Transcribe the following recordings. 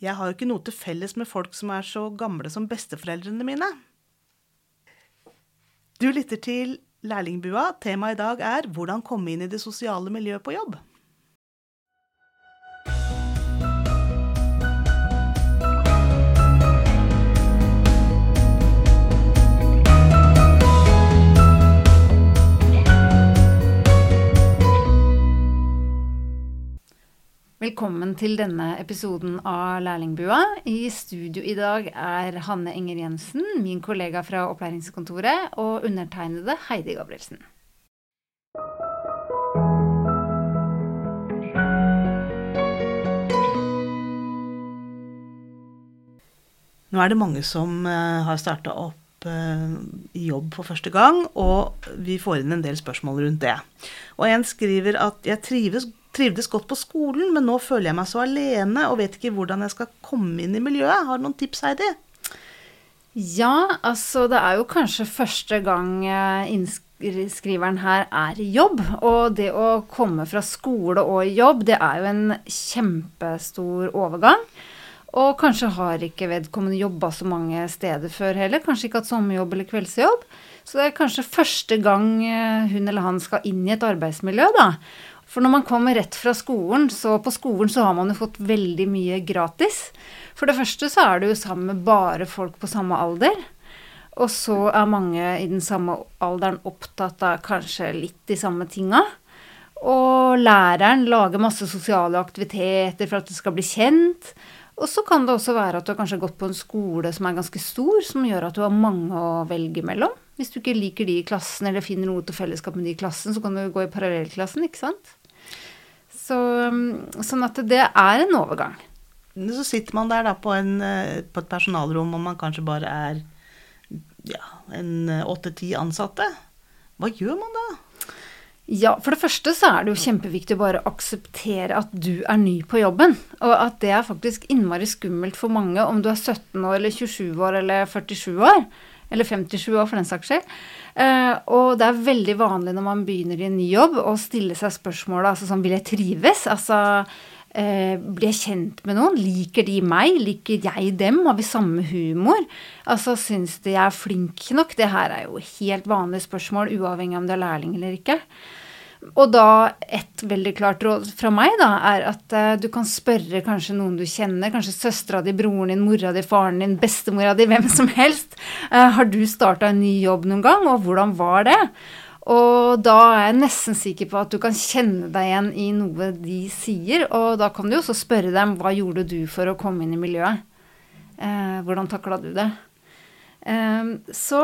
Jeg har jo ikke noe til felles med folk som er så gamle som besteforeldrene mine. Du lytter til Lærlingbua. Temaet i dag er 'Hvordan komme inn i det sosiale miljøet på jobb'. Velkommen til denne episoden av Lærlingbua. I studio i dag er Hanne Enger Jensen, min kollega fra opplæringskontoret, og undertegnede Heidi Gabrielsen. Nå er det mange som uh, har starta opp uh, i jobb for første gang, og vi får inn en del spørsmål rundt det. Og en skriver at jeg trives, trivdes godt på skolen, men nå føler jeg meg så alene og vet ikke hvordan jeg skal komme inn i miljøet. Har du noen tips, Heidi? Ja, altså det er jo kanskje første gang innskriveren her er i jobb. Og det å komme fra skole og i jobb, det er jo en kjempestor overgang. Og kanskje har ikke vedkommende jobba så mange steder før heller. Kanskje ikke hatt sommerjobb eller kveldsjobb. Så det er kanskje første gang hun eller han skal inn i et arbeidsmiljø, da. For når man kommer rett fra skolen, så på skolen så har man jo fått veldig mye gratis. For det første så er du jo sammen med bare folk på samme alder. Og så er mange i den samme alderen opptatt av kanskje litt de samme tinga. Og læreren lager masse sosiale aktiviteter for at du skal bli kjent. Og så kan det også være at du har kanskje gått på en skole som er ganske stor, som gjør at du har mange å velge mellom. Hvis du ikke liker de i klassen, eller finner noe til fellesskap med de i klassen, så kan du gå i parallellklassen, ikke sant. Så, sånn at det er en overgang. Så sitter man der da på, en, på et personalrom, og man kanskje bare er ja, en åtte-ti ansatte. Hva gjør man da? Ja, for det første så er det jo kjempeviktig å bare akseptere at du er ny på jobben. Og at det er faktisk innmari skummelt for mange om du er 17 år eller 27 år eller 47 år. Eller 57 år, for den saks skyld. Uh, og det er veldig vanlig når man begynner i en ny jobb, å stille seg spørsmålet altså sånn Vil jeg trives? Altså uh, Blir jeg kjent med noen? Liker de meg? Liker jeg dem? Har vi samme humor? Altså Syns de jeg er flink nok? Det her er jo helt vanlige spørsmål, uavhengig av om du er lærling eller ikke. Og da et veldig klart råd fra meg da, er at uh, du kan spørre kanskje noen du kjenner, kanskje søstera di, broren din, mora di, faren din, bestemora di, hvem som helst. Uh, har du starta en ny jobb noen gang, og hvordan var det? Og da er jeg nesten sikker på at du kan kjenne deg igjen i noe de sier. Og da kan du også spørre dem hva gjorde du for å komme inn i miljøet? Uh, hvordan takla du det? så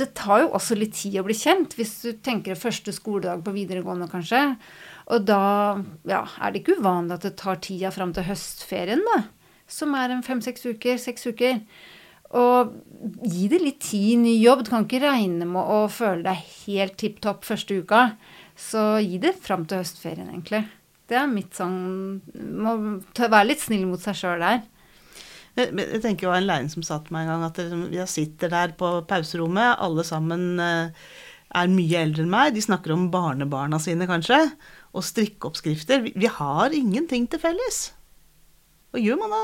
det tar jo også litt tid å bli kjent, hvis du tenker første skoledag på videregående, kanskje. Og da ja, er det ikke uvanlig at det tar tida fram til høstferien, da. Som er en fem-seks uker, seks uker. Og gi det litt tid ny jobb. Du kan ikke regne med å føle deg helt tipp topp første uka. Så gi det fram til høstferien, egentlig. Det er mitt sånn Må være litt snill mot seg sjøl der. Jeg tenker jo en lærling som sa til meg en gang at jeg sitter der på pauserommet, alle sammen eh, er mye eldre enn meg, de snakker om barnebarna sine kanskje, og strikkeoppskrifter. Vi har ingenting til felles. Hva gjør man da?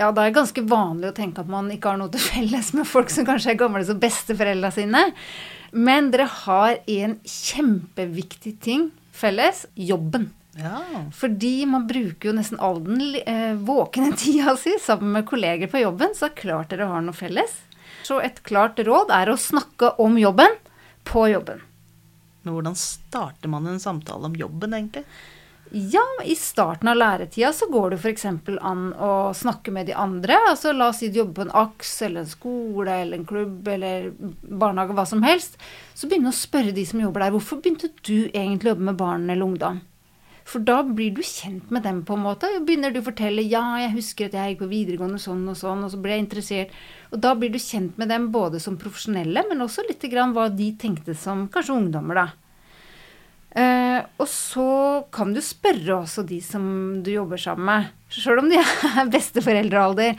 Ja, det er ganske vanlig å tenke at man ikke har noe til felles med folk som kanskje er gamle som besteforeldra sine. Men dere har en kjempeviktig ting felles jobben. Ja. Fordi man bruker jo nesten all den eh, våkne tida si sammen med kolleger på jobben, så klart dere har noe felles. Så et klart råd er å snakke om jobben på jobben. Men hvordan starter man en samtale om jobben, egentlig? Ja, i starten av læretida så går det f.eks. an å snakke med de andre. Altså la oss si du jobber på en AKS eller en skole eller en klubb eller barnehage, hva som helst. Så begynne å spørre de som jobber der, hvorfor begynte du egentlig å jobbe med barn eller ungdom? For da blir du kjent med dem på en måte. Begynner du å fortelle ja, jeg husker at jeg gikk på videregående sånn og sånn, og så ble jeg interessert. Og da blir du kjent med dem både som profesjonelle, men også litt grann hva de tenkte som kanskje ungdommer, da. Eh, og så kan du spørre også de som du jobber sammen med, sjøl om de er besteforeldrealder,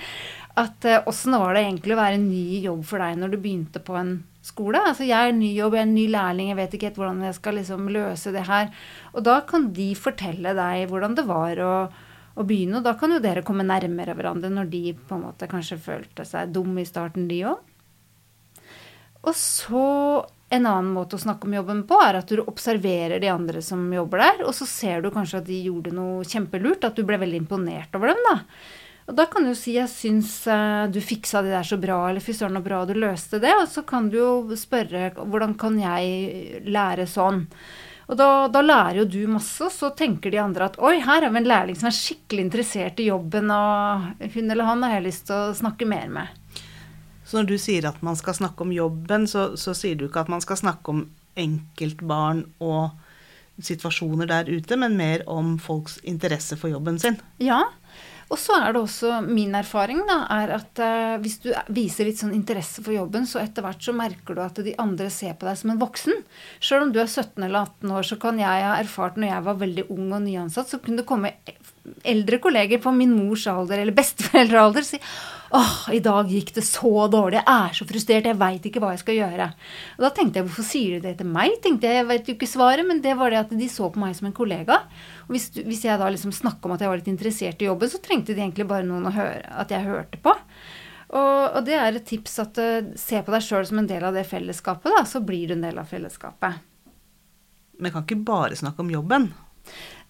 at åssen eh, var det egentlig å være en ny jobb for deg når du begynte på en skole. Altså jeg er ny jobb, jeg er en ny lærling, jeg vet ikke helt hvordan jeg skal liksom løse det her. Og da kan de fortelle deg hvordan det var å, å begynne. Og da kan jo dere komme nærmere hverandre når de på en måte kanskje følte seg dumme i starten, de òg. Og så en annen måte å snakke om jobben på, er at du observerer de andre som jobber der, og så ser du kanskje at de gjorde noe kjempelurt, at du ble veldig imponert over dem, da. Og da kan du si 'jeg syns uh, du fiksa det der så bra', eller 'fy søren, så bra du løste det', og så kan du jo spørre 'hvordan kan jeg lære sånn'? Og da, da, lærer jo du masse, og så tenker de andre at 'oi, her er vi en lærling som er skikkelig interessert i jobben', og hun eller han har jeg lyst til å snakke mer med'. Så når du sier at man skal snakke om jobben, så, så sier du ikke at man skal snakke om enkeltbarn og situasjoner der ute, men mer om folks interesse for jobben sin? Ja, og så er det også min erfaring da, er at uh, hvis du viser litt sånn interesse for jobben, så etter hvert så merker du at de andre ser på deg som en voksen. Sjøl om du er 17 eller 18 år, så kan jeg ha erfart når jeg var veldig ung og nyansatt, så kunne det komme eldre kolleger på min mors alder eller besteforeldrealder og si åh, i dag gikk det så dårlig, jeg er så frustrert, jeg veit ikke hva jeg skal gjøre. Og da tenkte jeg hvorfor sier du det til meg? tenkte Jeg jeg vet jo ikke svaret, men det var det at de så på meg som en kollega. Og hvis, hvis jeg da liksom snakka om at jeg var litt interessert i jobben, så trengte de egentlig bare noen å høre, at jeg hørte på. Og, og det er et tips at uh, se på deg sjøl som en del av det fellesskapet, da, så blir du en del av fellesskapet. Men jeg kan ikke bare snakke om jobben.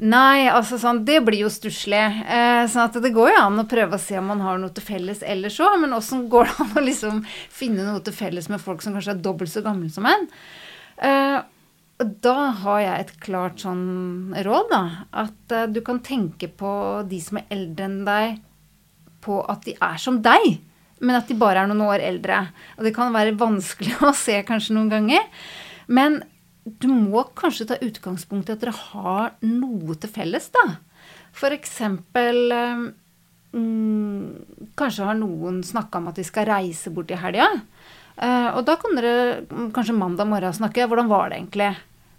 Nei, altså sånn, det blir jo stusslig. Eh, sånn at det går jo an å prøve å se om man har noe til felles ellers òg, men åssen går det an å liksom finne noe til felles med folk som kanskje er dobbelt så gamle som en? Eh, da har jeg et klart sånn råd, da. At eh, du kan tenke på de som er eldre enn deg, på at de er som deg, men at de bare er noen år eldre. Og det kan være vanskelig å se kanskje noen ganger. Men du må kanskje ta utgangspunkt i at dere har noe til felles, da. For eksempel mm, Kanskje har noen snakka om at de skal reise bort i helga. Uh, og da kan dere kanskje mandag morgen snakke. Hvordan var det egentlig?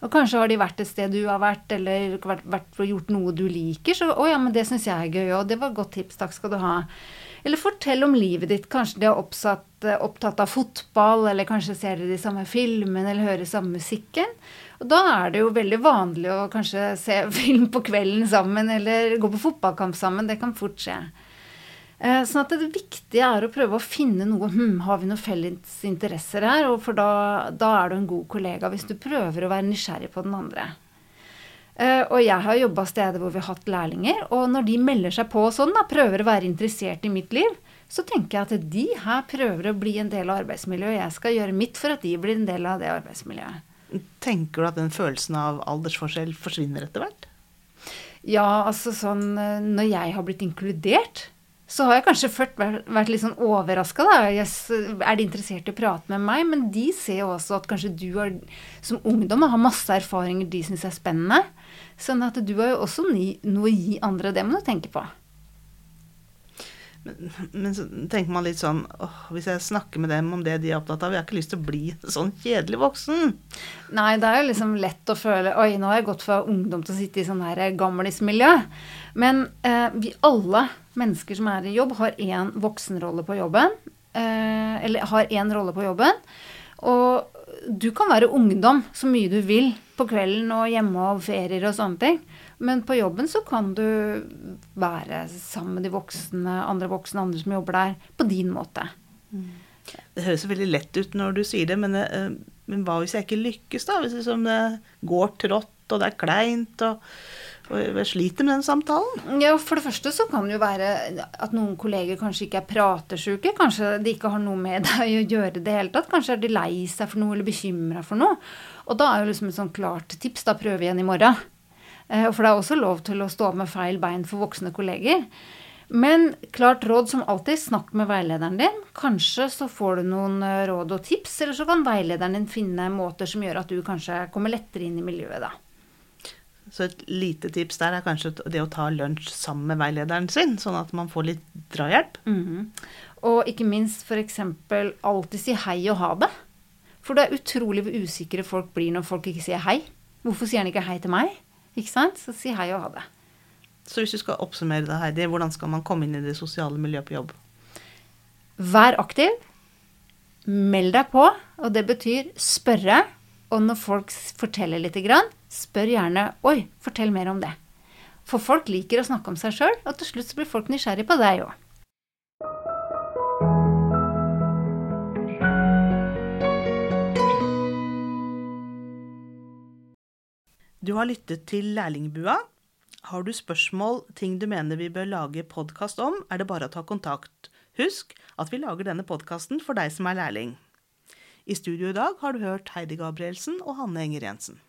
Og kanskje har de vært et sted du har vært, eller vært, vært gjort noe du liker. Så å ja, men det syns jeg er gøy òg. Det var et godt tips. Takk skal du ha. Eller fortell om livet ditt. Kanskje de er oppsatt, eh, opptatt av fotball, eller kanskje ser de de samme filmene eller hører samme musikken. Og da er det jo veldig vanlig å kanskje se film på kvelden sammen, eller gå på fotballkamp sammen. Det kan fort skje. Eh, sånn at det viktige er å prøve å finne noe hm, Har vi noen felles interesser her? Og for da, da er du en god kollega hvis du prøver å være nysgjerrig på den andre. Uh, og jeg har jobba steder hvor vi har hatt lærlinger. Og når de melder seg på sånn, da, prøver å være interessert i mitt liv, så tenker jeg at de her prøver å bli en del av arbeidsmiljøet. Og jeg skal gjøre mitt for at de blir en del av det arbeidsmiljøet. Tenker du at den følelsen av aldersforskjell forsvinner etter hvert? Ja, altså sånn eh, Når jeg har blitt inkludert, så har jeg kanskje først vært litt sånn overraska. Er de interessert i å prate med meg? Men de ser jo også at kanskje du har, som ungdom har masse erfaringer de syns er spennende. Sånn at du har jo også noe å gi andre. Det må du tenke på. Men, men, så tenker man litt sånn åh, Hvis jeg snakker med dem om det de er opptatt av, jeg har ikke lyst til å bli sånn kjedelig voksen. Nei, det er jo liksom lett å føle Oi, nå har jeg gått fra ungdom til å sitte i sånn her gamlismiljø. Men eh, vi alle mennesker som er i jobb, har én voksenrolle på jobben. Eh, eller har én rolle på jobben. Og du kan være ungdom så mye du vil på kvelden og hjemme og ferier og sånne ting. Men på jobben så kan du være sammen med de voksne, andre voksne, andre som jobber der, på din måte. Det høres veldig lett ut når du sier det, men, eh, men hva hvis jeg ikke lykkes, da? Hvis det liksom går trått, og det er kleint, og og jeg sliter med den samtalen? Ja, For det første så kan det jo være at noen kolleger kanskje ikke er pratesjuke. Kanskje de ikke har noe med deg å gjøre i det hele tatt. Kanskje er de lei seg for noe eller bekymra for noe. Og da er jo liksom et sånn klart tips da prøve igjen i morgen. Eh, for det er også lov til å stå med feil bein for voksne kolleger. Men klart råd som alltid, snakk med veilederen din. Kanskje så får du noen eh, råd og tips, eller så kan veilederen din finne måter som gjør at du kanskje kommer lettere inn i miljøet, da. Så et lite tips der er kanskje det å ta lunsj sammen med veilederen sin, sånn at man får litt drahjelp. Mm -hmm. Og ikke minst f.eks. alltid si hei og ha det. For det er utrolig hvor usikre folk blir når folk ikke sier hei. Hvorfor sier han ikke hei til meg? Ikke sant? Så si hei og ha det. Så hvis du skal oppsummere det, Heidi, hvordan skal man komme inn i det sosiale miljøet på jobb? Vær aktiv. Meld deg på, og det betyr spørre og når folk forteller lite grann, spør gjerne 'Oi, fortell mer om det'. For folk liker å snakke om seg sjøl, og til slutt blir folk nysgjerrig på deg òg. Du har lyttet til Lærlingbua. Har du spørsmål, ting du mener vi bør lage podkast om, er det bare å ta kontakt. Husk at vi lager denne podkasten for deg som er lærling. I studio i dag har du hørt Heidi Gabrielsen og Hanne Enger Jensen.